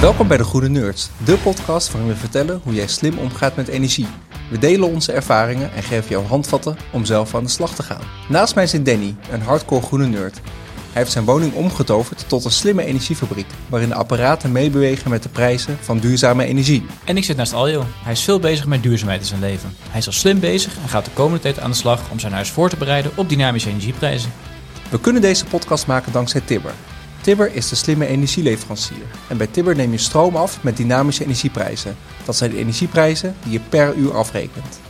Welkom bij de Groene Nerds, de podcast waarin we vertellen hoe jij slim omgaat met energie. We delen onze ervaringen en geven jou handvatten om zelf aan de slag te gaan. Naast mij zit Danny, een hardcore groene nerd. Hij heeft zijn woning omgetoverd tot een slimme energiefabriek, waarin de apparaten meebewegen met de prijzen van duurzame energie. En ik zit naast Aljo. Hij is veel bezig met duurzaamheid in zijn leven. Hij is al slim bezig en gaat de komende tijd aan de slag om zijn huis voor te bereiden op dynamische energieprijzen. We kunnen deze podcast maken dankzij Tibber. Tibber is de slimme energieleverancier. En bij Tibber neem je stroom af met dynamische energieprijzen. Dat zijn de energieprijzen die je per uur afrekent.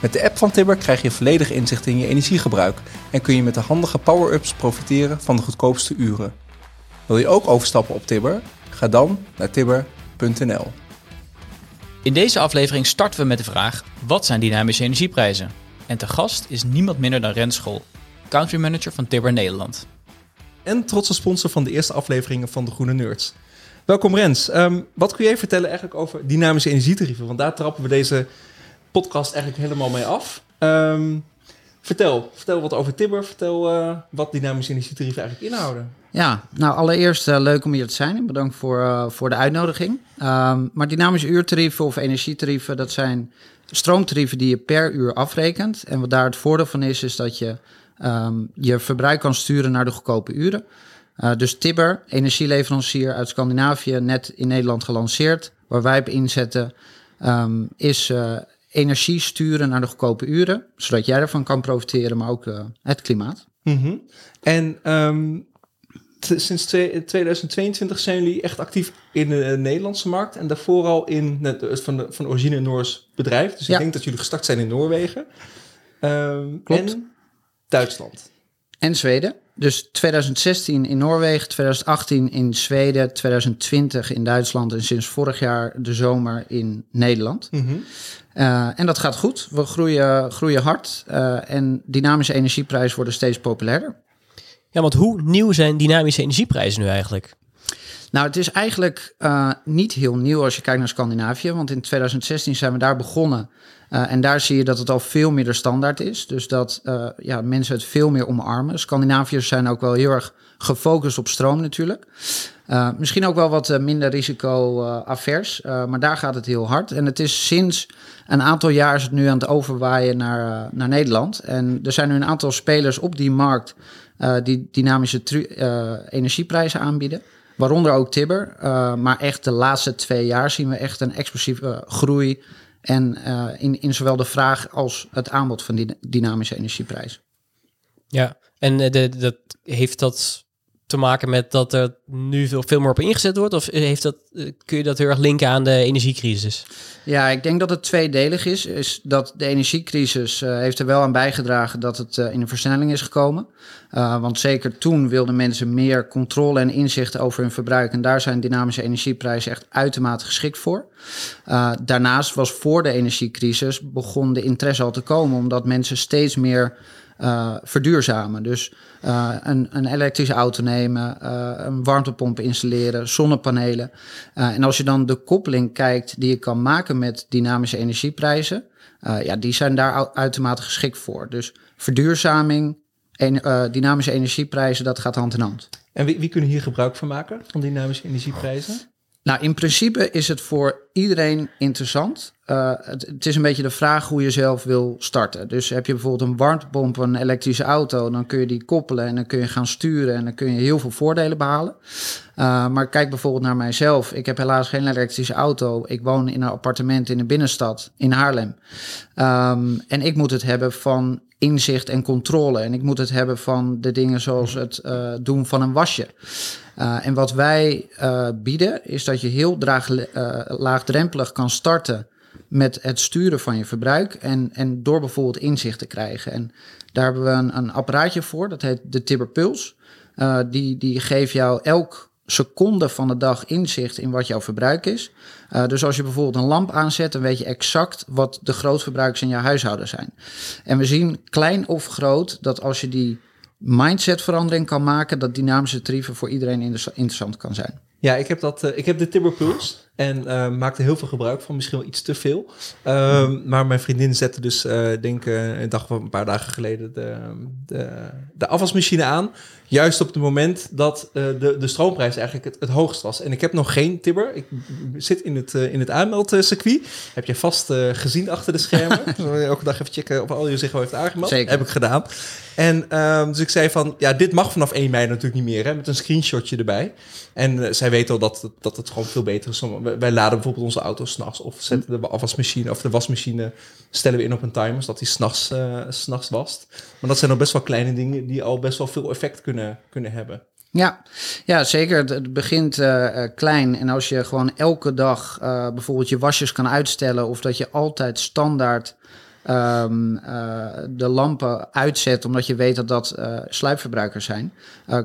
Met de app van Tibber krijg je volledig inzicht in je energiegebruik en kun je met de handige power-ups profiteren van de goedkoopste uren. Wil je ook overstappen op Tibber? Ga dan naar tibber.nl. In deze aflevering starten we met de vraag: wat zijn dynamische energieprijzen? En te gast is niemand minder dan Rens School, country manager van Tibber Nederland. En trotse sponsor van de eerste afleveringen van de Groene Nerds. Welkom Rens. Ehm, wat kun jij vertellen eigenlijk over dynamische energietarieven? Want daar trappen we deze podcast eigenlijk helemaal mee af. Ehm, vertel, vertel wat over Tibber. Vertel eh, wat dynamische energietarieven eigenlijk inhouden. Ja, nou allereerst uh, leuk om hier te zijn bedankt voor, uh, voor de uitnodiging. Um, maar dynamische uurtarieven of energietarieven, dat zijn stroomtarieven die je per uur afrekent. En wat daar het voordeel van is, is dat je um, je verbruik kan sturen naar de goedkope uren. Uh, dus Tibber, energieleverancier uit Scandinavië, net in Nederland gelanceerd. Waar wij op inzetten, um, is uh, energie sturen naar de goedkope uren. Zodat jij ervan kan profiteren, maar ook uh, het klimaat. Mm -hmm. En um, sinds 2022 zijn jullie echt actief in de Nederlandse markt. En daarvoor al in van, de, van origine Noors bedrijf. Dus ja. ik denk dat jullie gestart zijn in Noorwegen. Klopt. En Duitsland. En Zweden. Dus 2016 in Noorwegen, 2018 in Zweden, 2020 in Duitsland en sinds vorig jaar de zomer in Nederland. Mm -hmm. uh, en dat gaat goed. We groeien, groeien hard uh, en dynamische energieprijzen worden steeds populairder. Ja, want hoe nieuw zijn dynamische energieprijzen nu eigenlijk? Nou, het is eigenlijk uh, niet heel nieuw als je kijkt naar Scandinavië. Want in 2016 zijn we daar begonnen. Uh, en daar zie je dat het al veel meer de standaard is. Dus dat uh, ja, mensen het veel meer omarmen. Scandinaviërs zijn ook wel heel erg gefocust op stroom natuurlijk. Uh, misschien ook wel wat minder risico-avers. maar daar gaat het heel hard. En het is sinds een aantal jaar is het nu aan het overwaaien naar, naar Nederland. En er zijn nu een aantal spelers op die markt die dynamische energieprijzen aanbieden. Waaronder ook Tibber. Maar echt de laatste twee jaar zien we echt een explosieve groei. En uh, in, in zowel de vraag als het aanbod van die dynamische energieprijs. Ja, en de, dat heeft dat te maken met dat er nu veel, veel meer op ingezet wordt? Of heeft dat, kun je dat heel erg linken aan de energiecrisis? Ja, ik denk dat het tweedelig is. Is dat de energiecrisis uh, heeft er wel aan bijgedragen dat het uh, in een versnelling is gekomen. Want zeker toen wilden mensen meer controle en inzicht over hun verbruik. En daar zijn dynamische energieprijzen echt uitermate geschikt voor. daarnaast was voor de energiecrisis begon de interesse al te komen, omdat mensen steeds meer uh, verduurzamen. Dus uh, een, een, elektrische auto nemen, uh, een warmtepomp installeren, zonnepanelen. en als je dan de koppeling kijkt die je kan maken met dynamische energieprijzen, ja, die zijn daar uitermate geschikt voor. Dus verduurzaming, en, dynamische energieprijzen, dat gaat hand in hand. En wie, wie kunnen hier gebruik van maken, van dynamische energieprijzen? Nou, in principe is het voor iedereen interessant. Uh, het, is een beetje de vraag hoe je zelf wil starten. Dus heb je bijvoorbeeld een warmtepomp, een elektrische auto, dan kun je die koppelen en dan kun je gaan sturen en dan kun je heel veel voordelen behalen. Uh, maar kijk bijvoorbeeld naar mijzelf. Ik heb helaas geen elektrische auto. Ik woon in een appartement in de binnenstad in Haarlem. Um, en ik moet het hebben van inzicht en controle. En ik moet het hebben van de dingen zoals het uh, doen van een wasje. En wat wij bieden is dat je heel draag, laagdrempelig kan starten met het sturen van je verbruik en, en door bijvoorbeeld inzicht te krijgen. En daar hebben we een, een apparaatje voor, dat heet de Tibber Puls. die, die geeft jou elk seconde van de dag inzicht in wat jouw verbruik is. Uh, dus als je bijvoorbeeld een lamp aanzet, dan weet je exact wat de grootverbruikers in jouw huishouden zijn. En we zien klein of groot dat als je die mindsetverandering kan maken, dat dynamische tarieven voor iedereen interessant kan zijn. Ja, ik heb, dat, uh, ik heb de Tibber Pulse. En eh, maakte heel veel gebruik van, misschien wel iets te veel. Ehm, maar mijn vriendin zette dus, eh, denk ik, een dag of een paar dagen geleden de, de, de afwasmachine aan. Juist op het moment dat eh, de, de stroomprijs eigenlijk het, het hoogst was. En ik heb nog geen Tibber. Ik zit in het, uh, in het aanmeldcircuit. Heb je vast uh, gezien achter de schermen. Elke dag even checken of al je zich wel heeft aangemeld. Zeker. Heb ik gedaan. En um, dus ik zei van, ja, dit mag vanaf 1 mei natuurlijk niet meer. Hè, met een screenshotje erbij. En zij weten al dat, dat het gewoon veel beter is. Om, wij laden bijvoorbeeld onze auto's s'nachts. Of zetten de afwasmachine of de wasmachine stellen we in op een timer. Zodat die s'nachts nachts wast. Maar dat zijn nog best wel kleine dingen die al best wel veel effect kunnen, kunnen hebben. Ja, ja zeker. Het, begint uh, klein. En als je gewoon elke dag uh, bijvoorbeeld je wasjes kan uitstellen, of dat je altijd standaard um, de lampen uitzet, omdat je weet dat dat sluipverbruikers zijn,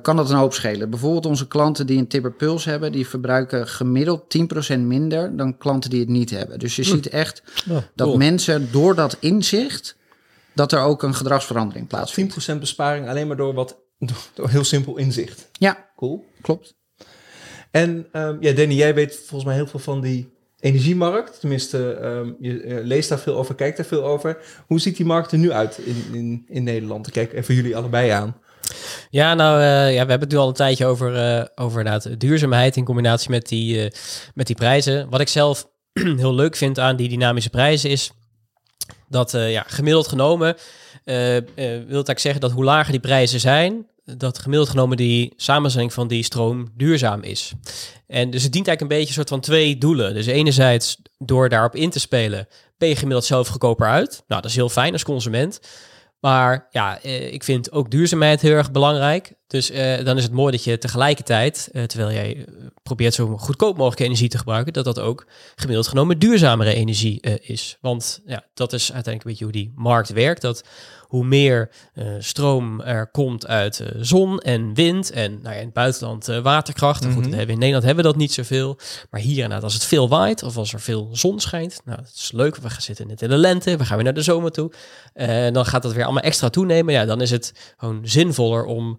kan dat een hoop schelen. Bijvoorbeeld onze klanten die een Tibber Puls hebben, die verbruiken gemiddeld 10% minder dan klanten die het niet hebben. Dus je hm. ziet echt dat mensen door dat inzicht dat er ook een gedragsverandering plaatsvindt. 10% besparing alleen maar door wat door heel simpel inzicht. Ja, cool. Klopt. En um, ja, Danny, jij weet volgens mij heel veel van die energiemarkt. Tenminste, um, je uh, leest daar veel over, kijkt daar veel over. Hoe ziet die markt er nu uit in, in, in Nederland? Ik kijk even jullie allebei aan. Ja, nou, uh, ja, we hebben het nu al een tijdje over, uh, over duurzaamheid in combinatie met die, met die prijzen. Wat ik zelf heel leuk vind aan die dynamische prijzen is dat ja, gemiddeld genomen wil eigenlijk zeggen dat hoe lager die prijzen zijn, dat gemiddeld genomen die samenstelling van die stroom duurzaam is. En dus het dient eigenlijk een beetje soort van twee doelen. Dus enerzijds door daarop in te spelen, ben je gemiddeld zelf goedkoper uit. Nou, dat is heel fijn als consument. Maar ja, eh, ik vind ook duurzaamheid heel erg belangrijk. Dus uh, dan is het mooi dat je tegelijkertijd, uh, terwijl jij probeert zo goedkoop mogelijk energie te gebruiken, dat dat ook gemiddeld genomen duurzamere energie is. Want ja, dat is uiteindelijk een beetje hoe die markt werkt. Dat hoe meer uh, stroom er komt uit uh, zon en wind en nou ja, in het buitenland uh, waterkracht. Mm -hmm. Goed, hebben in Nederland hebben we dat niet zoveel. Maar hier inderdaad, als het veel waait of als er veel zon schijnt, nou, dat is leuk. We gaan zitten net in de lente, we gaan weer naar de zomer toe. En dan gaat dat weer allemaal extra toenemen. Ja, dan is het gewoon zinvoller om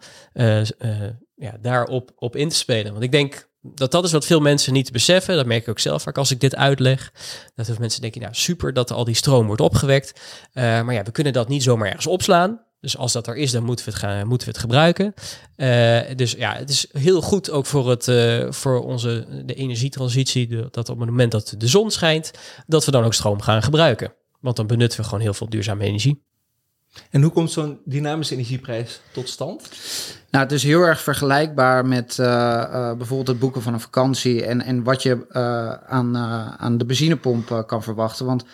ja, daarop op in te spelen. Want ik denk dat dat is wat veel mensen niet beseffen. Dat merk ik ook zelf vaak als ik dit uitleg. Dat veel mensen denken, nou super dat al die stroom wordt opgewekt. Uh, maar ja, we kunnen dat niet zomaar ergens opslaan. Dus als dat er is, dan moeten we het, gaan, moeten we het gebruiken. Uh, dus ja, het is heel goed ook voor, het, uh, voor onze, de energietransitie. Dat op het moment dat de zon schijnt, dat we dan ook stroom gaan gebruiken. Want dan benutten we gewoon heel veel duurzame energie. En hoe komt zo'n dynamische energieprijs tot stand? Nou, het is heel erg vergelijkbaar met uh, uh, bijvoorbeeld het boeken van een vakantie en, en wat je uh, aan, aan de benzinepomp kan verwachten. Want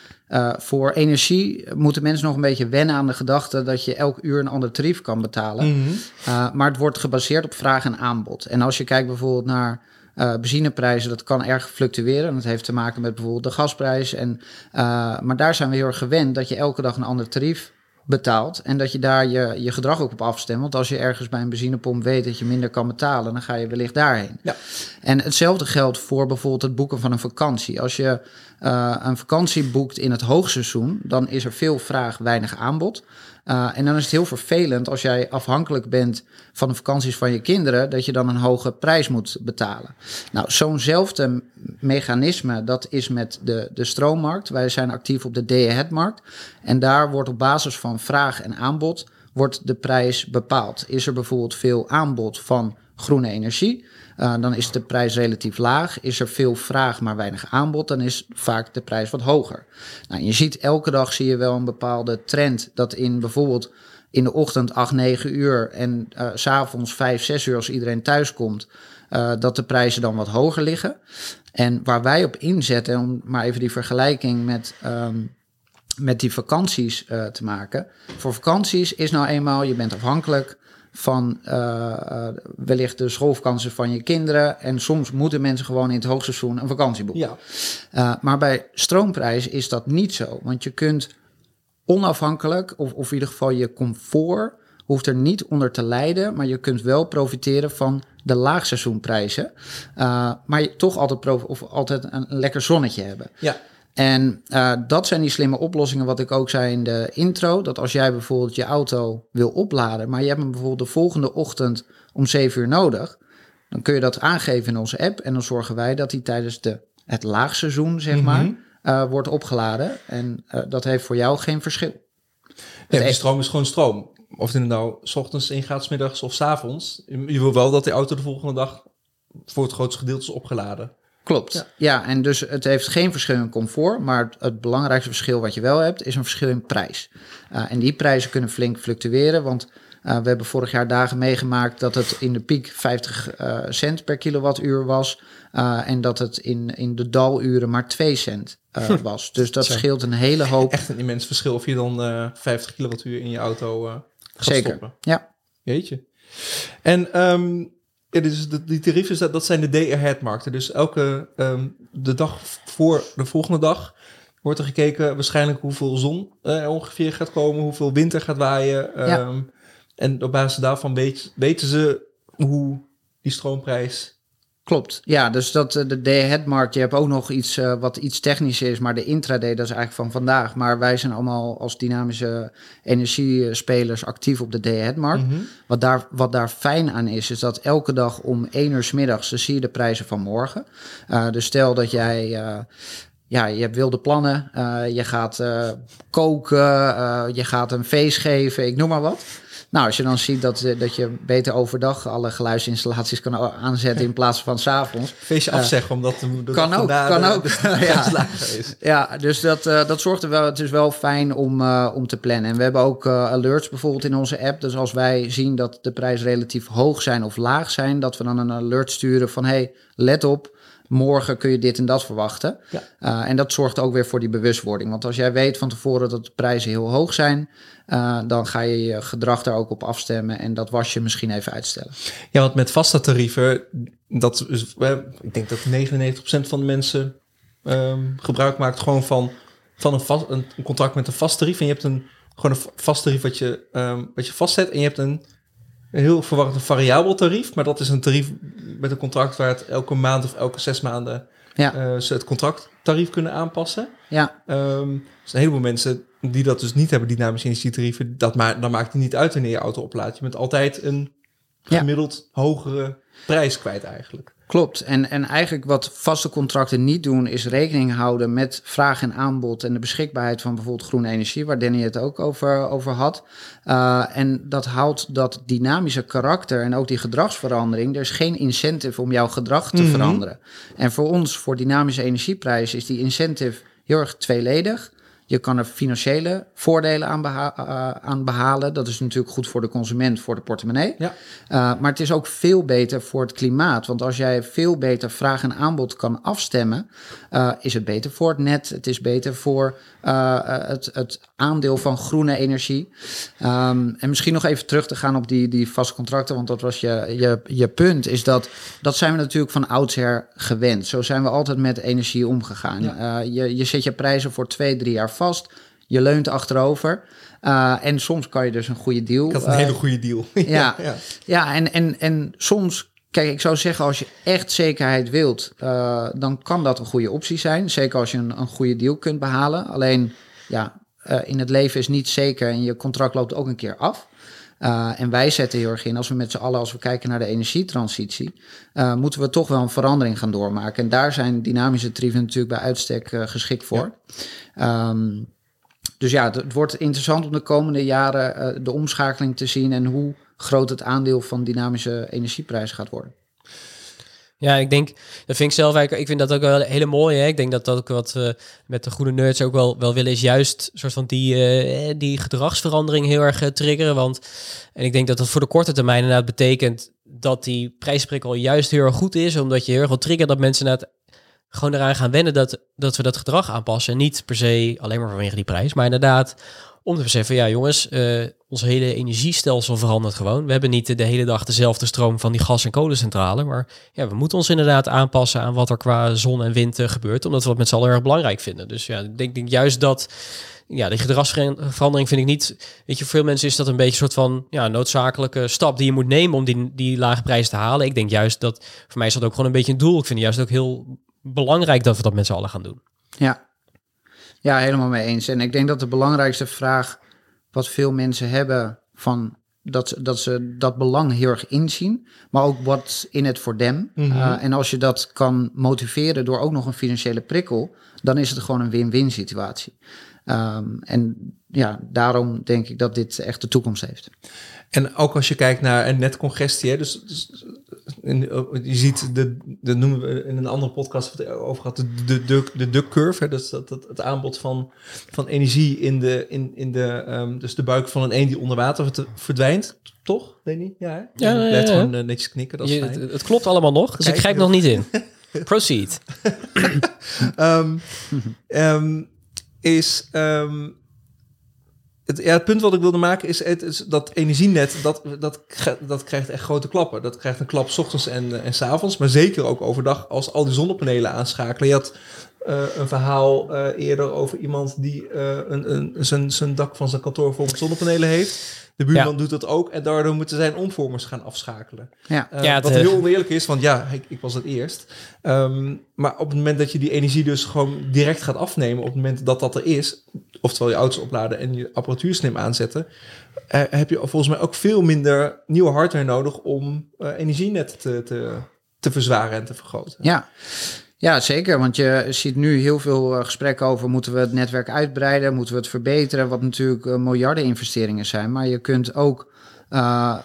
voor energie moeten mensen nog een beetje wennen aan de gedachte dat je elk uur een ander tarief kan betalen. Mm -hmm. maar het wordt gebaseerd op vraag en aanbod. En als je kijkt bijvoorbeeld naar uh, benzineprijzen, dat kan erg fluctueren. Dat heeft te maken met bijvoorbeeld de gasprijs. En, uh, maar daar zijn we heel erg gewend dat je elke dag een ander tarief betaalt. En dat je daar je, je gedrag ook op afstemt. Want als je ergens bij een benzinepomp weet dat je minder kan betalen, dan ga je wellicht daarheen. Ja. En hetzelfde geldt voor bijvoorbeeld het boeken van een vakantie. Als je uh, een vakantie boekt in het hoogseizoen, dan is er veel vraag, weinig aanbod. Uh, en dan is het heel vervelend als jij afhankelijk bent van de vakanties van je kinderen, dat je dan een hoge prijs moet betalen. Nou, zo'nzelfde mechanisme, dat is met de, de stroommarkt. Wij zijn actief op de day-ahead-markt. En daar wordt op basis van vraag en aanbod wordt de prijs bepaald. Is er bijvoorbeeld veel aanbod van groene energie, uh, dan is de prijs relatief laag. Is er veel vraag, maar weinig aanbod, dan is vaak de prijs wat hoger. Nou, je ziet elke dag zie je wel een bepaalde trend dat in bijvoorbeeld in de ochtend 8, 9 uur en uh, s'avonds 5, 6 uur als iedereen thuis komt, uh, dat de prijzen dan wat hoger liggen. En waar wij op inzetten, om maar even die vergelijking met, um, met die vakanties te maken. Voor vakanties is nou eenmaal, je bent afhankelijk van uh, wellicht de schoolvakanties van je kinderen. En soms moeten mensen gewoon in het hoogseizoen een vakantie boeken. Ja. Uh, maar bij stroomprijs is dat niet zo. Want je kunt onafhankelijk, of, of in ieder geval je comfort, hoeft er niet onder te lijden. Maar je kunt wel profiteren van de laagseizoenprijzen. maar je toch altijd, of altijd een, een lekker zonnetje hebben. Ja. En uh, dat zijn die slimme oplossingen, wat ik ook zei in de intro. Dat als jij bijvoorbeeld je auto wil opladen, maar je hebt hem bijvoorbeeld de volgende ochtend om 7 uur nodig, dan kun je dat aangeven in onze app. En dan zorgen wij dat hij tijdens de het laagseizoen, zeg Mhm. maar, eh, wordt opgeladen. En eh, dat heeft voor jou geen verschil. Die echt- stroom is gewoon stroom. Of het nou s ochtends ingaat, s middags of s avonds. Je wil wel dat die auto de volgende dag voor het grootste gedeelte is opgeladen. Klopt. Ja. Ja. en dus het heeft geen verschil in comfort, maar het, belangrijkste verschil wat je wel hebt, is een verschil in prijs. Uh, en die prijzen kunnen flink fluctueren, want uh, we hebben vorig jaar dagen meegemaakt dat het in de piek 50 uh, cent per kilowattuur was en dat het in, in de daluren maar 2 cent was. Dus dat scheelt een hele hoop. Echt een immens verschil of je dan uh, 50 kilowattuur in je auto gaat Zeker. stoppen. Ja. Jeetje. En um, ja, dus de, die tarieven, dat, dat zijn de day-ahead-markten. Dus elke um, de dag voor de volgende dag wordt er gekeken waarschijnlijk hoeveel zon uh, ongeveer gaat komen, hoeveel wind er gaat waaien. Um, Ja. En op basis daarvan weet, weten ze hoe die stroomprijs... Klopt, ja, dus dat uh, de day-ahead-markt, je hebt ook nog iets uh, wat iets technisch is, maar de intraday, dat is eigenlijk van vandaag. Maar wij zijn allemaal als dynamische energiespelers actief op de day-ahead-markt. Mm -hmm. Wat daar, wat daar fijn aan is, is dat elke dag om 1 uur s middags zie je de prijzen van morgen. Uh, dus stel dat jij ja, je hebt wilde plannen. Je gaat koken, je gaat een feest geven, ik noem maar wat. Nou, als je dan ziet dat, dat je beter overdag alle geluidsinstallaties kan aanzetten in plaats van s'avonds. Feestje afzeggen, omdat de, kan ook, kan de, ook. De, ja. is. ja, dus dat, dat zorgt er wel. Het is wel fijn om, om te plannen. En we hebben ook alerts bijvoorbeeld in onze app. Dus als wij zien dat de prijzen relatief hoog zijn of laag zijn, dat we dan een alert sturen van hey, let op morgen kun je dit en dat verwachten. Ja. Uh, en dat zorgt ook weer voor die bewustwording. Want als jij weet van tevoren dat de prijzen heel hoog zijn, uh, dan ga je je gedrag daar ook op afstemmen en dat was je misschien even uitstellen. Ja, want met vaste tarieven, dat is, ik denk dat 99% van de mensen um, gebruik maakt gewoon van, van een, vast, een contract met een vast tarief. En je hebt een, gewoon een vast tarief wat je, um, wat je vastzet en je hebt een een heel verwarrend variabel tarief, maar dat is een tarief met een contract waar het elke maand of elke zes maanden ja. uh, ze het contracttarief kunnen aanpassen. Ja. Um, dus een heleboel mensen die dat dus niet hebben, dynamische energietarieven, dat ma maakt het niet uit wanneer je auto oplaadt. Je bent altijd een gemiddeld ja. hogere prijs kwijt eigenlijk. Klopt. En, en eigenlijk wat vaste contracten niet doen, is rekening houden met vraag en aanbod en de beschikbaarheid van bijvoorbeeld groene energie, waar Danny het ook over, over had. Uh, en dat houdt dat dynamische karakter en ook die gedragsverandering. Er is geen incentive om jouw gedrag te Mhm. mm -hmm. veranderen. En voor ons, voor dynamische energieprijzen, is die incentive heel erg tweeledig. Je kan er financiële voordelen aan, beha uh, aan, behalen. Dat is natuurlijk goed voor de consument, voor de portemonnee. Ja. Uh, maar het is ook veel beter voor het klimaat. Want als jij veel beter vraag en aanbod kan afstemmen, uh, is het beter voor het net. Het is beter voor het, het, aandeel van groene energie. Um, en misschien nog even terug te gaan op die, die vaste contracten, want dat was je, je, je punt. Is dat dat zijn we natuurlijk van oudsher gewend. Zo zijn we altijd met energie omgegaan. Ja. je, je zet je prijzen voor twee, drie jaar vast. Je leunt achterover. Uh, en soms kan je dus een goede deal. Ik had een uh, hele goede deal. ja, ja. ja en, en, en soms, kijk, ik zou zeggen, als je echt zekerheid wilt, uh, dan kan dat een goede optie zijn. Zeker als je een, een goede deal kunt behalen. Alleen, ja, in het leven is niet zeker en je contract loopt ook een keer af. Uh, en wij zetten heel erg in, als we met z'n allen, als we kijken naar de energietransitie, uh, moeten we toch wel een verandering gaan doormaken. En daar zijn dynamische tarieven natuurlijk bij uitstek uh, geschikt voor. Ja. Um, dus ja, het, het, wordt interessant om de komende jaren de omschakeling te zien en hoe groot het aandeel van dynamische energieprijs gaat worden. Ja, ik denk, dat vind ik zelf ik vind dat ook wel hele mooie. Hè? Ik denk dat dat ook wat we met de goede nerds ook wel, wel willen, is juist soort van die, uh, die gedragsverandering heel erg uh, triggeren. Want, en ik denk dat dat voor de korte termijn inderdaad betekent dat die prijsprikkel juist heel erg goed is, omdat je heel erg wil triggeren dat mensen inderdaad gewoon eraan gaan wennen dat, dat we dat gedrag aanpassen. En niet per se alleen maar vanwege die prijs, maar inderdaad om te beseffen, ja jongens, uh, ons hele energiestelsel verandert gewoon. We hebben niet de hele dag dezelfde stroom van die gas- en kolencentrale, maar ja, we moeten ons inderdaad aanpassen aan wat er qua zon en wind uh, gebeurt, omdat we dat met z'n allen erg belangrijk vinden. Dus ja, ik denk, juist dat, ja, die gedragsverandering vind ik niet, weet je, voor veel mensen is dat een beetje een soort van ja, noodzakelijke stap die je moet nemen om die, die lage prijs te halen. Ik denk juist dat, voor mij is dat ook gewoon een beetje een doel. Ik vind juist ook heel belangrijk dat we dat met z'n allen gaan doen. Ja. Ja, helemaal mee eens. En ik denk dat de belangrijkste vraag wat veel mensen hebben van dat, dat ze dat belang heel erg inzien, maar ook wat in het voor them. Uh, en als je dat kan motiveren door ook nog een financiële prikkel, dan is het gewoon een win-win situatie. Um, en ja, daarom denk ik dat dit echt de toekomst heeft. En ook als je kijkt naar een netcongestie, hè, dus, dus in, je ziet, de, de noemen we in een andere podcast over gehad, de, de, de, de duck curve, hè, dus dat, dat, het aanbod van, van energie in de, in, in de, um, dus de buik van een een die onder water verdwijnt, toch, Danny? Ja, hè? ja, ja, ja, gewoon uh, netjes knikken, dat is Je, fijn. het, het klopt allemaal nog, dus ik grijp nog niet in. Proceed. um, um, is um, het, ja, het punt wat ik wilde maken is, het, dat energienet, dat, dat, dat krijgt echt grote klappen. Dat krijgt een klap s ochtends en, en s avonds, maar zeker ook overdag als al die zonnepanelen aanschakelen. Je had uh, een verhaal uh, eerder over iemand die uh, een, een, zijn, zijn dak van zijn kantoor vol met zonnepanelen heeft. De buurman ja. doet dat ook en daardoor moeten zijn omvormers gaan afschakelen. Ja. Ja, wat eh, heel oneerlijk is, want ja, ik, ik was het eerst. Um, maar op het moment dat je die energie dus gewoon direct gaat afnemen, op het moment dat dat er is, oftewel je auto's opladen en je apparatuur slim aanzetten, heb je volgens mij ook veel minder nieuwe hardware nodig om energienet te, te, te verzwaren en te vergroten. Ja. Ja, zeker. Want je ziet nu heel veel uh, gesprekken over... moeten we het netwerk uitbreiden, moeten we het verbeteren... wat natuurlijk uh, miljarden investeringen zijn. Maar je kunt ook uh,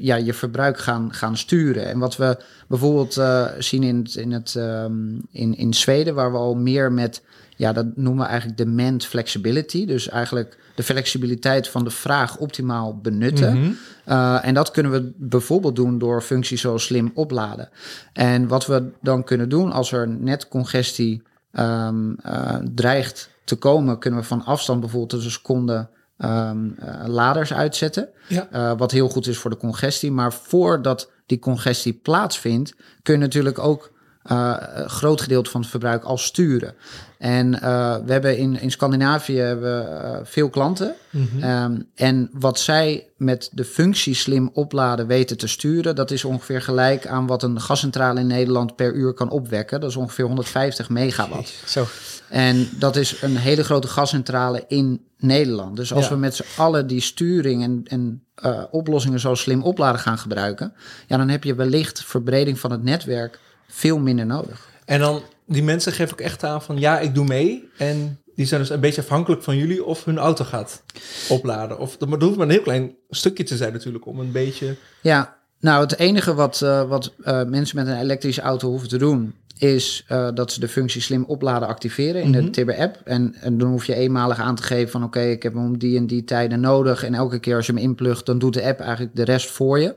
ja, je verbruik gaan, gaan sturen. En wat we bijvoorbeeld zien in, in, het, um, in, in Zweden... waar we al meer met... Ja, dat noemen we eigenlijk demand flexibility. Dus eigenlijk de flexibiliteit van de vraag optimaal benutten. Mhm. Uh, en dat kunnen we bijvoorbeeld doen door functies zoals slim opladen. En wat we dan kunnen doen als er netcongestie um, uh, dreigt te komen, kunnen we van afstand bijvoorbeeld een seconde um, uh, laders uitzetten. Ja. Wat heel goed is voor de congestie. Maar voordat die congestie plaatsvindt, kun je natuurlijk ook een groot gedeelte van het verbruik al sturen. En uh, we hebben in, in Scandinavië hebben, uh, veel klanten. Mm-hmm. Um, en wat zij met de functie slim opladen weten te sturen, dat is ongeveer gelijk aan wat een gascentrale in Nederland per uur kan opwekken. Dat is ongeveer 150 megawatt. Zo. En dat is een hele grote gascentrale in Nederland. Dus als Ja. we met z'n allen die sturing en, en uh, oplossingen zoals slim opladen gaan gebruiken, ja, dan heb je wellicht verbreding van het netwerk veel minder nodig. En dan, die mensen geven ook echt aan van ja, ik doe mee. En die zijn dus een beetje afhankelijk van jullie of hun auto gaat opladen. Of, maar dat hoeft maar een heel klein stukje te zijn natuurlijk om een beetje... Ja, nou het enige wat, uh, wat uh, mensen met een elektrische auto hoeven te doen... is uh, dat ze de functie slim opladen activeren in Mhm. de Tibber-app. En, en dan hoef je eenmalig aan te geven van... oké, ik heb hem om die en die tijden nodig. En elke keer als je hem inplugt, dan doet de app eigenlijk de rest voor je.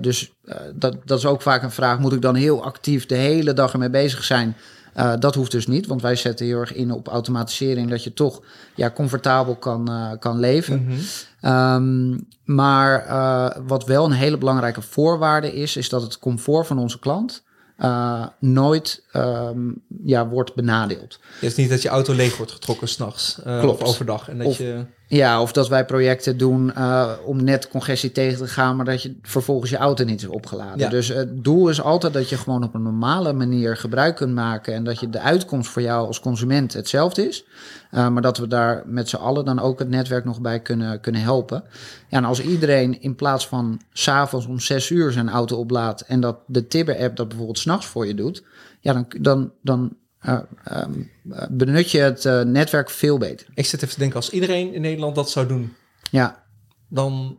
Dus dat, dat is ook vaak een vraag. Moet ik dan heel actief de hele dag ermee bezig zijn... Uh, dat hoeft dus niet, want wij zetten heel erg in op automatisering, dat je toch ja, comfortabel kan, uh, kan leven. Mhm. Um, maar uh, wat wel een hele belangrijke voorwaarde is, is dat het comfort van onze klant uh, nooit um, ja, wordt benadeeld. Het is niet dat je auto leeg wordt getrokken s'nachts uh, of overdag. En dat of, je... Ja, of dat wij projecten doen uh, om net congestie tegen te gaan, maar dat je vervolgens je auto niet is opgeladen. Ja. Dus het doel is altijd dat je gewoon op een normale manier gebruik kunt maken en dat je de uitkomst voor jou als consument hetzelfde is. Uh, maar dat we daar met z'n allen dan ook het netwerk nog bij kunnen, kunnen helpen. Ja, en als iedereen in plaats van s'avonds om zes uur zijn auto oplaadt en dat de Tibber-app dat bijvoorbeeld s'nachts voor je doet, ja, dan, dan, dan uh, um, benut je het uh, netwerk veel beter. Ik zit even te denken, als iedereen in Nederland dat zou doen, ja. dan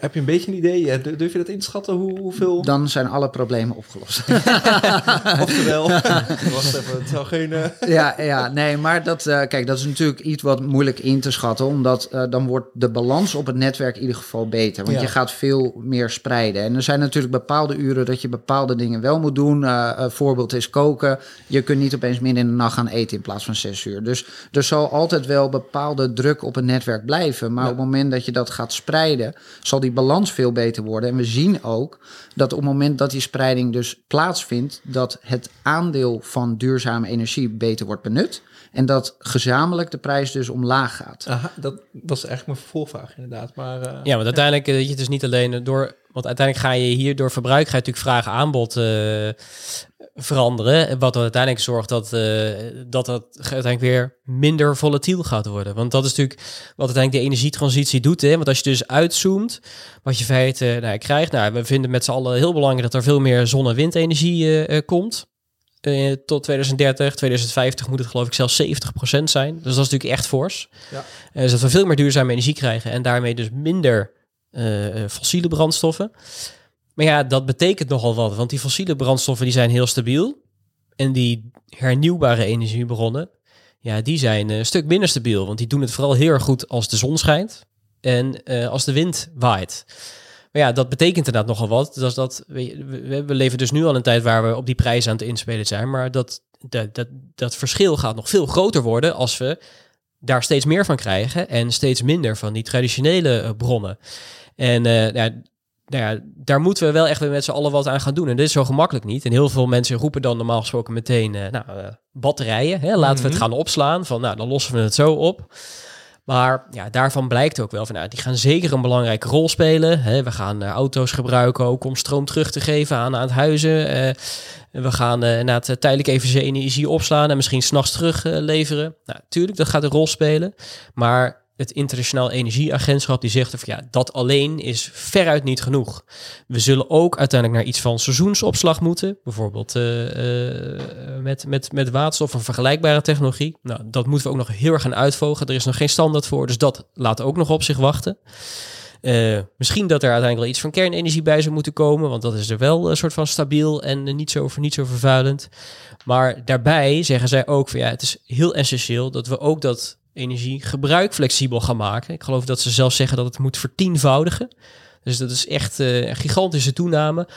heb je een beetje een idee? Durf je dat in te schatten? Hoe, hoeveel? Dan zijn alle problemen opgelost. Oftewel, even, het zou geen... Uh... Ja, ja, nee, maar dat, uh, kijk, dat is natuurlijk iets wat moeilijk in te schatten, omdat uh, dan wordt de balans op het netwerk in ieder geval beter. Want Ja. je gaat veel meer spreiden. En er zijn natuurlijk bepaalde uren dat je bepaalde dingen wel moet doen. Uh, een voorbeeld is koken. Je kunt niet opeens midden in de nacht gaan eten in plaats van zes uur. Dus er zal altijd wel bepaalde druk op het netwerk blijven. Maar Ja. op het moment dat je dat gaat spreiden, zal die balans veel beter worden. En we zien ook dat op het moment dat die spreiding dus plaatsvindt, dat het aandeel van duurzame energie beter wordt benut. En dat gezamenlijk de prijs dus omlaag gaat. Aha, dat was eigenlijk mijn vervolgvraag inderdaad. Maar, uh, Ja, want uiteindelijk uh, je dus niet alleen door... Want uiteindelijk ga je hier door verbruik ga je natuurlijk vragen aanbod uh, veranderen. Wat uiteindelijk zorgt dat, uh, dat het uiteindelijk weer minder volatiel gaat worden. Want dat is natuurlijk wat uiteindelijk de energietransitie doet. Hè? Want als je dus uitzoomt, wat je feite nou, krijgt. Nou, we vinden met z'n allen heel belangrijk dat er veel meer zon- en windenergie uh, komt. Tot 2030, 2050 moet het geloof ik zelfs 70% zijn. Dus dat is natuurlijk echt fors. Ja. dus dat we veel meer duurzame energie krijgen en daarmee dus minder fossiele brandstoffen. Maar ja, dat betekent nogal wat, want die fossiele brandstoffen die zijn heel stabiel. En die hernieuwbare energiebronnen, ja, die zijn een stuk minder stabiel. Want die doen het vooral heel erg goed als de zon schijnt en uh, als de wind waait. Maar ja, dat betekent inderdaad nogal wat. Dus dat, we, we leven dus nu al een tijd waar we op die prijzen aan het inspelen zijn. Maar dat, dat, dat, verschil gaat nog veel groter worden als we daar steeds meer van krijgen en steeds minder van die traditionele uh, bronnen. En ja, nou ja, daar moeten we wel echt met z'n allen wat aan gaan doen. En dit is zo gemakkelijk niet. En heel veel mensen roepen dan normaal gesproken meteen, uh, nou, uh, batterijen. Hè? Laten we het mhm. gaan opslaan. Van, nou, dan lossen we het zo op. Maar ja, daarvan blijkt ook wel van, nou, die gaan zeker een belangrijke rol spelen. Hè? We gaan uh, auto's gebruiken ook om stroom terug te geven aan, aan het huizen. we gaan inderdaad tijdelijk even energie opslaan en misschien s'nachts terug leveren. Nou, tuurlijk, dat gaat een rol spelen. Maar het Internationaal Energieagentschap die zegt of ja, dat alleen is veruit niet genoeg. We zullen ook uiteindelijk naar iets van seizoensopslag moeten, bijvoorbeeld uh, uh, met, met, met waterstof of vergelijkbare technologie. Nou, dat moeten we ook nog heel erg gaan uitvogen. Er is nog geen standaard voor, dus dat laat ook nog op zich wachten. Uh, misschien dat er uiteindelijk wel iets van kernenergie bij zou moeten komen, want dat is er wel een soort van stabiel en niet zo, niet zo vervuilend. Maar daarbij zeggen zij ook van ja, het is heel essentieel dat we ook dat energiegebruik flexibel gaan maken. Ik geloof dat ze zelfs zeggen dat het moet vertienvoudigen. Dus dat is echt uh, een gigantische toename.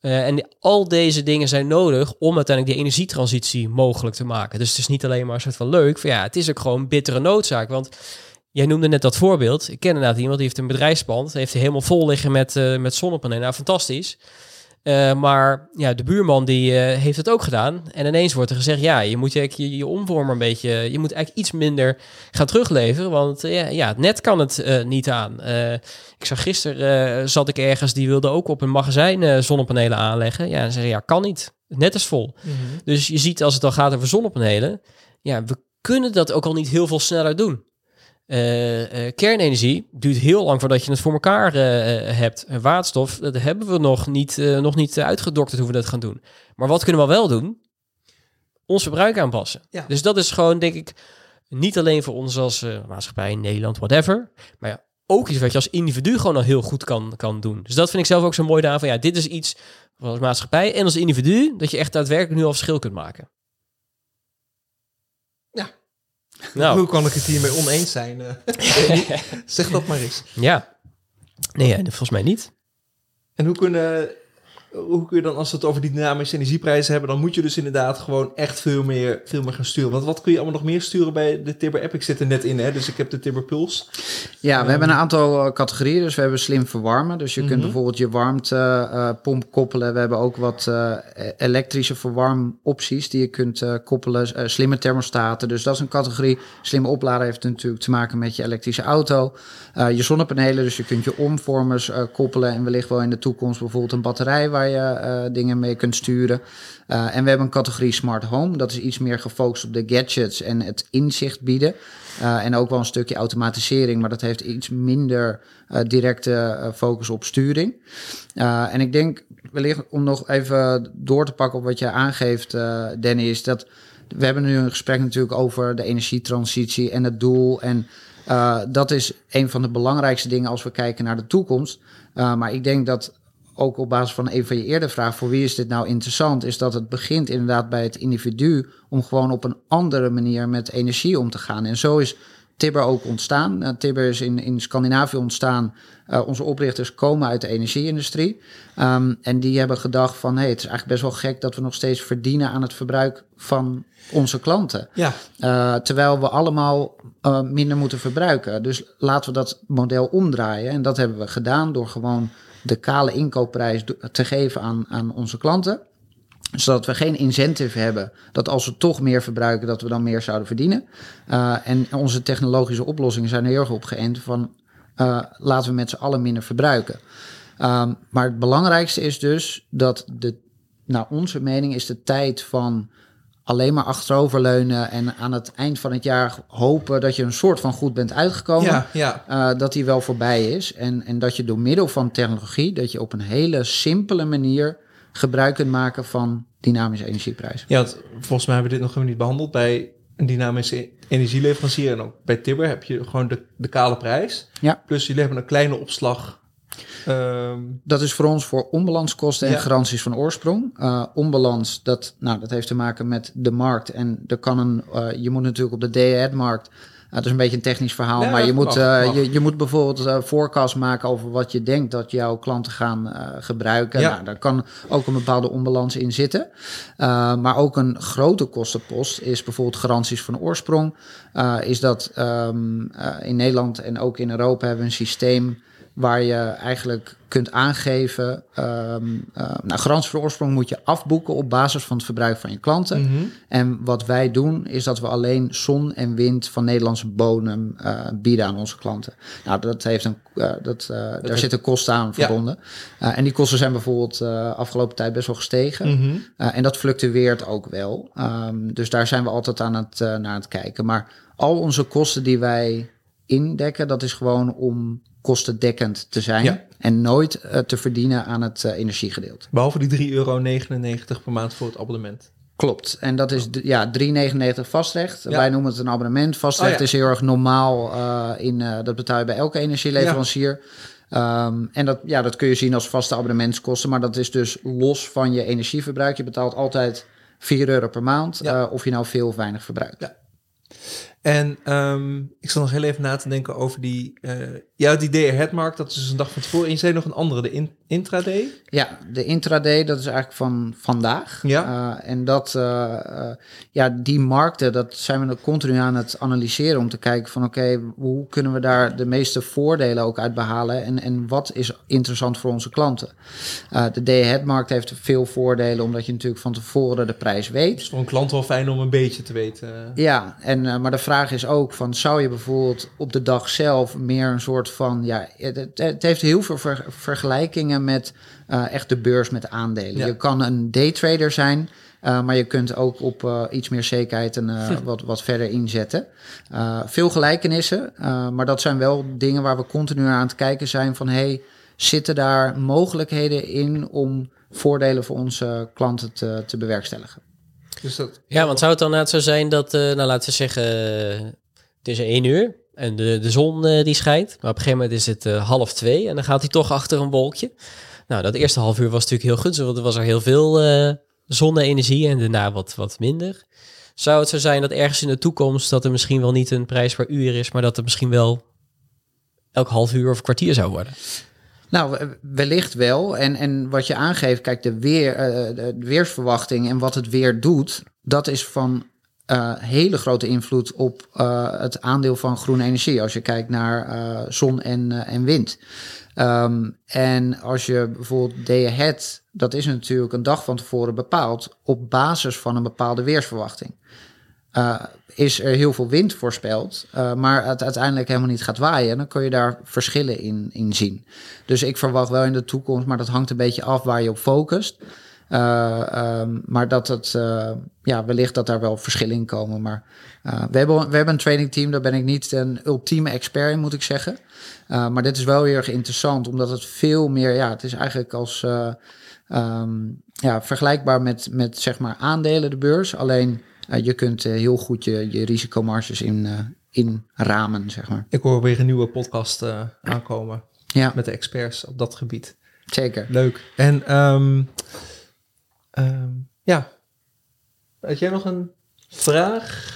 Uh, en al deze dingen zijn nodig om uiteindelijk de energietransitie mogelijk te maken. Dus het is niet alleen maar een soort van leuk. Van ja, het is ook gewoon bittere noodzaak. Want jij noemde net dat voorbeeld. Ik ken inderdaad iemand die heeft een bedrijfspand. Heeft helemaal vol liggen met, uh, met zonnepanelen. Nou, fantastisch. Uh, maar ja, de buurman die uh, heeft het ook gedaan. En ineens wordt er gezegd, ja, je moet je, je, je omvormer een beetje... Je moet eigenlijk iets minder gaan terugleveren. Want uh, ja, het net kan het niet aan. ik zag gisteren, zat ik ergens, die wilde ook op een magazijn zonnepanelen aanleggen. Ja, en zeggen, ja, kan niet. Het net is vol. Mm -hmm. Dus je ziet als het dan gaat over zonnepanelen... Ja, we kunnen dat ook al niet heel veel sneller doen. Uh, uh, kernenergie duurt heel lang voordat je het voor elkaar uh, hebt. waterstof, dat hebben we nog niet, nog niet uitgedokterd hoe we dat gaan doen. Maar wat kunnen we wel doen? Ons verbruik aanpassen. Ja. Dus dat is gewoon, denk ik, niet alleen voor ons als maatschappij in Nederland, whatever. Maar ja, ook iets wat je als individu gewoon al heel goed kan, kan doen. Dus dat vind ik zelf ook zo mooi daarvan. Ja, dit is iets als maatschappij en als individu, dat je echt daadwerkelijk nu al verschil kunt maken. Nou. Hoe kan ik het hiermee oneens zijn? Eh? zeg dat maar eens. Ja. Nee, volgens mij niet. En hoe kunnen hoe kun je dan, als we het over die dynamische energieprijzen hebben, dan moet je dus inderdaad gewoon echt veel meer, veel meer gaan sturen. Want wat kun je allemaal nog meer sturen bij de Tibber app? Ik zit er net in, hè? dus ik heb de Tibber Puls. Ja, we hebben een aantal eh, categorieën. Dus we hebben slim verwarmen. Dus je kunt mhm. bijvoorbeeld je warmtepomp uh, koppelen. We hebben ook wat uh, elektrische verwarmopties die je kunt uh, koppelen. slimme thermostaten. Dus dat is een categorie. Slimme oplader heeft natuurlijk te maken met je elektrische auto. je zonnepanelen, dus je kunt je omvormers koppelen. En wellicht wel in de toekomst bijvoorbeeld een batterij waar je uh, dingen mee kunt sturen. Uh, en we hebben een categorie Smart Home. Dat is iets meer gefocust op de gadgets en het inzicht bieden. En ook wel een stukje automatisering, maar dat heeft iets minder directe focus op sturing. en ik denk wellicht om nog even door te pakken op wat je aangeeft, Danny, is dat we hebben nu een gesprek natuurlijk over de energietransitie en het doel. En dat is een van de belangrijkste dingen als we kijken naar de toekomst. maar ik denk dat ook op basis van een van je eerder vraag, voor wie is dit nou interessant, is dat het begint inderdaad bij het individu om gewoon op een andere manier met energie om te gaan. En zo is Tibber ook ontstaan. Uh, Tibber is in, in Scandinavië ontstaan. Uh, onze oprichters komen uit de energieindustrie. Um, en die hebben gedacht van, hey, het is eigenlijk best wel gek dat we nog steeds verdienen aan het verbruik van onze klanten. Ja. Uh, terwijl we allemaal minder moeten verbruiken. Dus laten we dat model omdraaien. En dat hebben we gedaan door gewoon de kale inkoopprijs te geven aan, aan onze klanten. Zodat we geen incentive hebben dat als we toch meer verbruiken, dat we dan meer zouden verdienen. Uh, en onze technologische oplossingen zijn er heel erg op van uh, laten we met z'n allen minder verbruiken. Um, maar het belangrijkste is dus dat de naar onze mening is de tijd van alleen maar achteroverleunen en aan het eind van het jaar hopen dat je een soort van goed bent uitgekomen. Ja, ja. eh, dat die wel voorbij is. En, en dat je door middel van technologie, dat je op een hele simpele manier gebruik kunt maken van dynamische energieprijzen. Ja, want volgens mij hebben we dit nog helemaal niet behandeld. Bij een dynamische energieleverancier en ook bij Tibber heb je gewoon de, de kale prijs. Ja. Plus jullie hebben een kleine opslag. Ehm, Dat is voor ons voor onbalanskosten en Ja. garanties van oorsprong. Eh, onbalans, dat, nou, dat heeft te maken met de markt. En er kan een, eh, je moet natuurlijk op de day-ahead-markt. eh, dat is een beetje een technisch verhaal, maar je moet, eh, mag. je, je moet bijvoorbeeld eh forecast maken over wat je denkt dat jouw klanten gaan eh, gebruiken. Ja. Nou, daar kan ook een bepaalde onbalans in zitten. Eh, maar ook een grote kostenpost is bijvoorbeeld garanties van oorsprong. Eh, is dat ehm, eh, in Nederland en ook in Europa hebben we een systeem waar je eigenlijk kunt aangeven. eh, nou, garantie voor oorsprong moet je afboeken op basis van het verbruik van je klanten. mhm. En wat wij doen, is dat we alleen zon en wind van Nederlandse bodem eh, bieden aan onze klanten. Nou, dat heeft een, eh, dat, daar heeft- zitten kosten aan verbonden. En die kosten zijn bijvoorbeeld afgelopen tijd best wel gestegen. Mhm. En dat fluctueert ook wel. Ehm, dus daar zijn we altijd aan het, naar het kijken. Maar al onze kosten die wij indekken, dat is gewoon om kostendekkend te zijn. Ja. En nooit eh, te verdienen aan het eh, energiegedeelte. Behalve die 3,99 euro per maand voor het abonnement. Klopt. En dat is ja, 3,99 vastrecht. Ja. Wij noemen het een abonnement. Vastrecht Oh ja. is heel erg normaal. eh, in, dat betaal je bij elke energieleverancier. Ehm, en dat, ja, dat kun je zien als vaste abonnementskosten. Maar dat is dus los van je energieverbruik. Je betaalt altijd 4 euro per maand. Of je nou veel of weinig verbruikt. En ehm, ik zal nog heel even na te denken over die... eh ja, die markt, dat is dus een dag van tevoren. En je zei nog een andere, de in, intraday. Ja, de intraday, dat is eigenlijk van vandaag. Ja. Eh, en dat, eh, ja, die markten, dat zijn we continu aan het analyseren om te kijken van oké, hoe kunnen we daar de meeste voordelen ook uit behalen en, en wat is interessant voor onze klanten. De day-ahead markt heeft veel voordelen omdat je natuurlijk van tevoren de prijs weet. Het is voor een klant wel fijn om een beetje te weten. Ja, en, maar de vraag is ook van zou je bijvoorbeeld op de dag zelf meer een soort van ja, het, het- heeft heel veel ver- vergelijkingen met eh, echt de beurs met aandelen. Ja. Je kan een daytrader zijn, eh, maar je kunt ook op eh, iets meer zekerheid en wat, wat verder inzetten. Veel gelijkenissen, maar dat zijn wel dingen waar we continu aan het kijken zijn van hey, zitten daar mogelijkheden in om voordelen voor onze klanten te, te bewerkstelligen? Dus Ja, want zou het dan net zo zijn dat, eh, nou laten we zeggen, eh, het is één uur en de, de zon eh, die schijnt. Maar op een gegeven moment is het half twee en dan gaat hij toch achter een wolkje. Nou, dat eerste half uur was natuurlijk heel gunstig, want er was er heel veel zonne-energie en daarna wat, wat minder. Zou het zo zijn dat ergens in de toekomst dat er misschien wel niet een prijs per uur is, maar dat het misschien wel elk half uur of kwartier zou worden? Nou, we- wellicht wel. En, en wat je aangeeft, kijk, de, weer, eh, de weersverwachting en wat het weer doet, dat is van eh, hele grote invloed op eh, het aandeel van groene energie. Als je kijkt naar zon en, en wind. Ehm, en als je bijvoorbeeld day ahead, dat is natuurlijk een dag van tevoren bepaald op basis van een bepaalde weersverwachting. Uh, is er heel veel wind voorspeld, uh, maar het uiteindelijk helemaal niet gaat waaien, dan kun je daar verschillen in, in zien. Dus ik verwacht wel in de toekomst, maar dat hangt een beetje af waar je op focust. Uh, um, maar dat het, ja, wellicht dat daar wel verschillen in komen. Maar we, hebben, we hebben een training team, daar ben ik niet een ultieme expert in, moet ik zeggen. Maar dit is wel heel erg interessant, omdat het veel meer, ja, het is eigenlijk als um, ja, vergelijkbaar met, met zeg maar aandelen de beurs. Alleen je kunt uh, heel goed je, je risicomarges in, uh, in ramen, zeg maar. Ik hoor weer een nieuwe podcast uh, aankomen ja. met de experts op dat gebied. Zeker. Leuk. En um, um, ja, had jij nog een vraag?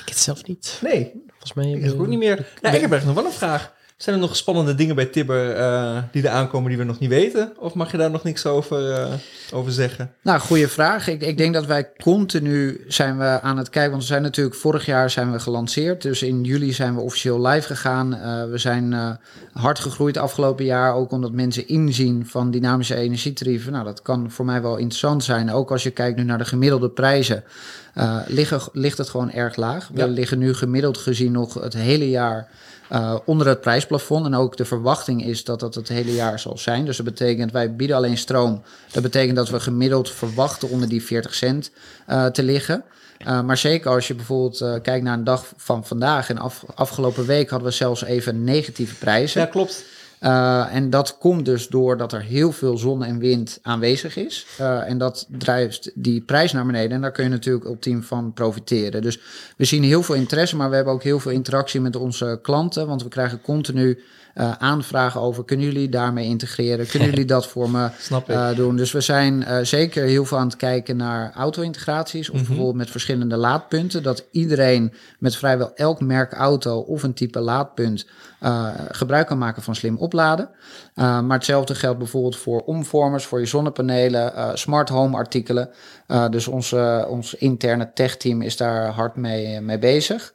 Ik het zelf niet. Nee, volgens mij. Ik heb ook niet meer. Ja, ik heb echt nog wel een vraag. Zijn er nog spannende dingen bij Tibber uh, die er aankomen die we nog niet weten? Of mag je daar nog niks over, uh, over zeggen? Nou, goede vraag. Ik, ik, denk dat wij continu zijn we aan het kijken. Want we zijn natuurlijk vorig jaar zijn we gelanceerd. Dus in juli zijn we officieel live gegaan. Uh, we zijn hard gegroeid afgelopen jaar. Ook omdat mensen inzien van dynamische energietarieven. Nou, dat kan voor mij wel interessant zijn. Ook als je kijkt nu naar de gemiddelde prijzen. liggen, ligt het gewoon erg laag. We Ja. liggen nu gemiddeld gezien nog het hele jaar... uh, onder het prijsplafond. En ook de verwachting is dat dat het hele jaar zal zijn. Dus dat betekent, wij bieden alleen stroom. Dat betekent dat we gemiddeld verwachten onder die 40 cent uh, te liggen. Uh, maar zeker als je bijvoorbeeld kijkt naar een dag van vandaag. En af, afgelopen week hadden we zelfs even negatieve prijzen. Ja, klopt. Uh, en dat komt dus doordat er heel veel zon en wind aanwezig is. Uh, en dat drijft die prijs naar beneden. En daar kun je natuurlijk ultiem van profiteren. Dus we zien heel veel interesse, maar we hebben ook heel veel interactie met onze klanten. Want we krijgen continu uh, aanvragen over: kunnen jullie daarmee integreren? Kunnen jullie dat voor me uh, doen? Dus we zijn uh, zeker heel veel aan het kijken naar auto-integraties. Of mm -hmm. bijvoorbeeld met verschillende laadpunten. Dat iedereen met vrijwel elk merk auto of een type laadpunt gebruik kan maken van slim opladen. maar hetzelfde geldt bijvoorbeeld voor omvormers, voor je zonnepanelen, smart home artikelen. dus onze, ons interne tech-team is daar hard mee, mee bezig.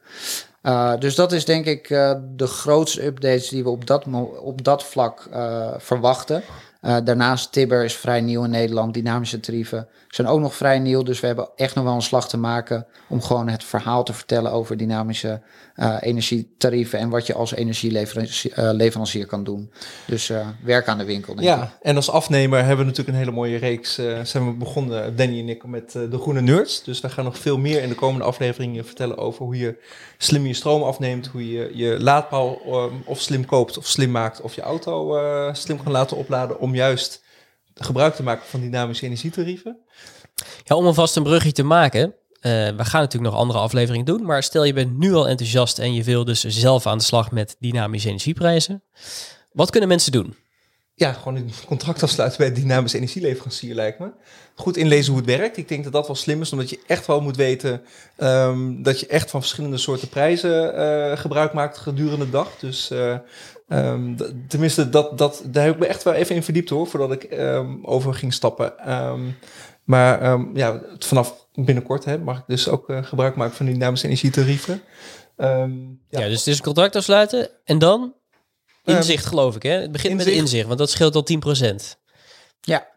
Uh, dus dat is denk ik uh, de grootste updates die we op dat, op dat vlak uh, verwachten. daarnaast Tibber is vrij nieuw in Nederland. Dynamische tarieven zijn ook nog vrij nieuw. Dus we hebben echt nog wel een slag te maken om gewoon het verhaal te vertellen over dynamische energietarieven en wat je als energieleverancier kan doen. Dus werk aan de winkel. Denk ja, ik. en als afnemer hebben we natuurlijk een hele mooie reeks. zijn we begonnen, Danny en ik, met de Groene Nerds. Dus we gaan nog veel meer in de komende afleveringen vertellen over hoe je slim je stroom afneemt, hoe je je laadpaal um, of slim koopt of slim maakt, of je auto slim kan laten opladen om juist gebruik te maken van dynamische energietarieven. Ja, om alvast een brugje te maken. Uh, we gaan natuurlijk nog andere afleveringen doen, maar stel je bent nu al enthousiast en je wil dus zelf aan de slag met dynamische energieprijzen. Wat kunnen mensen doen? Ja, gewoon een contract afsluiten bij dynamische energieleverancier lijkt me. Goed inlezen hoe het werkt. Ik denk dat dat wel slim is, omdat je echt wel moet weten um, dat je echt van verschillende soorten prijzen uh, gebruik maakt gedurende de dag. Dus uh, um, tenminste, dat, dat, daar heb ik me echt wel even in verdiept hoor, voordat ik um, over ging stappen. Maar ja, vanaf binnenkort hè, mag ik dus ook uh, gebruik maken van dynamische energietarieven. ja, dus het is een contract afsluiten en dan Inzicht, geloof ik, hè? Het begint inzicht. met inzicht, want dat scheelt al 10%. Ja.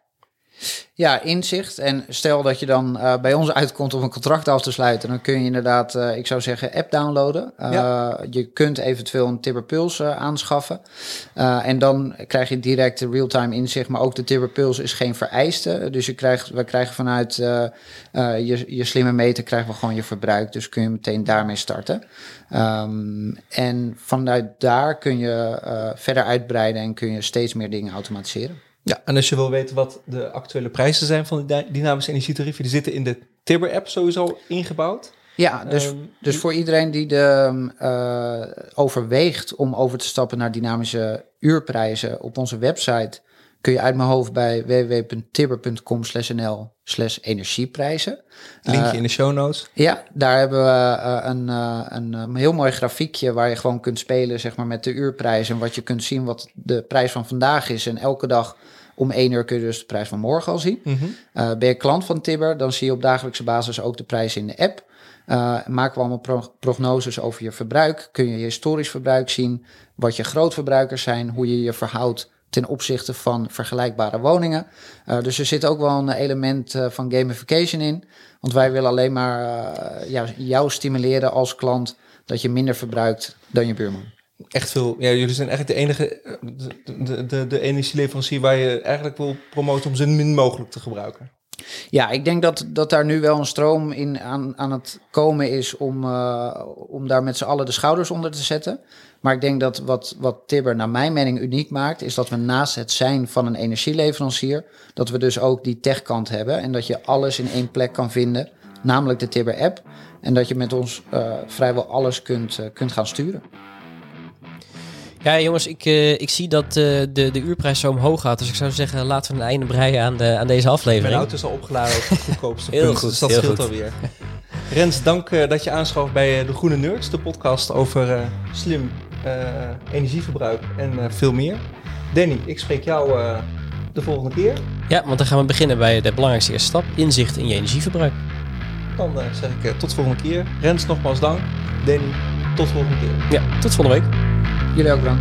Ja, inzicht. En stel dat je dan uh, bij ons uitkomt om een contract af te sluiten, dan kun je inderdaad, uh, ik zou zeggen, app downloaden. Uh, ja. Je kunt eventueel een Tibber Pulse aanschaffen. en dan krijg je direct real-time inzicht, maar ook de Tibber Pulse is geen vereiste. Dus je krijgt, we krijgen vanuit je, je slimme meter krijgen we gewoon je verbruik. Dus kun je meteen daarmee starten. Um, en vanuit daar kun je verder uitbreiden en kun je steeds meer dingen automatiseren. Ja, en als je wil weten wat de actuele prijzen zijn van de dynamische energietarieven, die zitten in de Tibber-app sowieso ingebouwd. Ja, dus, um, dus voor iedereen die de, uh, overweegt om over te stappen naar dynamische uurprijzen op onze website, kun je uit mijn hoofd bij www.tibber.com nl slash energieprijzen. Linkje uh, in de show notes. Ja, daar hebben we uh, een, een, een, heel mooi grafiekje waar je gewoon kunt spelen zeg maar, met de uurprijzen. En wat je kunt zien wat de prijs van vandaag is. En elke dag om 1 uur kun je dus de prijs van morgen al zien. Mm -hmm. uh, ben je klant van Tibber, dan zie je op dagelijkse basis ook de prijs in de app. Uh, maken we allemaal pro prognoses over je verbruik. Kun je je historisch verbruik zien, wat je grootverbruikers zijn, hoe je je verhoudt ten opzichte van vergelijkbare woningen. Uh, dus er zit ook wel een element uh, van gamification in. Want wij willen alleen maar uh, jou, stimuleren als klant dat je minder verbruikt dan je buurman echt veel. Ja, jullie zijn eigenlijk de enige de, de, de, energieleverancier waar je eigenlijk wil promoten om zo min mogelijk te gebruiken. Ja, ik denk dat, dat daar nu wel een stroom in aan, aan het komen is om, uh, om daar met z'n allen de schouders onder te zetten. Maar ik denk dat wat, wat Tibber naar mijn mening uniek maakt, is dat we naast het zijn van een energieleverancier, dat we dus ook die techkant hebben en dat je alles in één plek kan vinden, namelijk de Tibber app. En dat je met ons uh, vrijwel alles kunt, uh, kunt gaan sturen. Ja, jongens, ik, uh, ik zie dat uh, de, de uurprijs zo omhoog gaat. Dus ik zou zeggen, laten we een einde breien aan, de, aan deze aflevering. Mijn auto is al opgeladen op het goedkoopste heel punt, goed, dus dat heel scheelt goed. alweer. Rens, dank uh, dat je aanschoof bij De Groene Nerds, de podcast over slim energieverbruik en veel meer. Danny, ik spreek jou de volgende keer. Ja, want dan gaan we beginnen bij de belangrijkste eerste stap, inzicht in je energieverbruik. Dan zeg ik tot de volgende keer. Rens, nogmaals dank. Danny, tot de volgende keer. Ja, tot volgende week. Julia Ogron.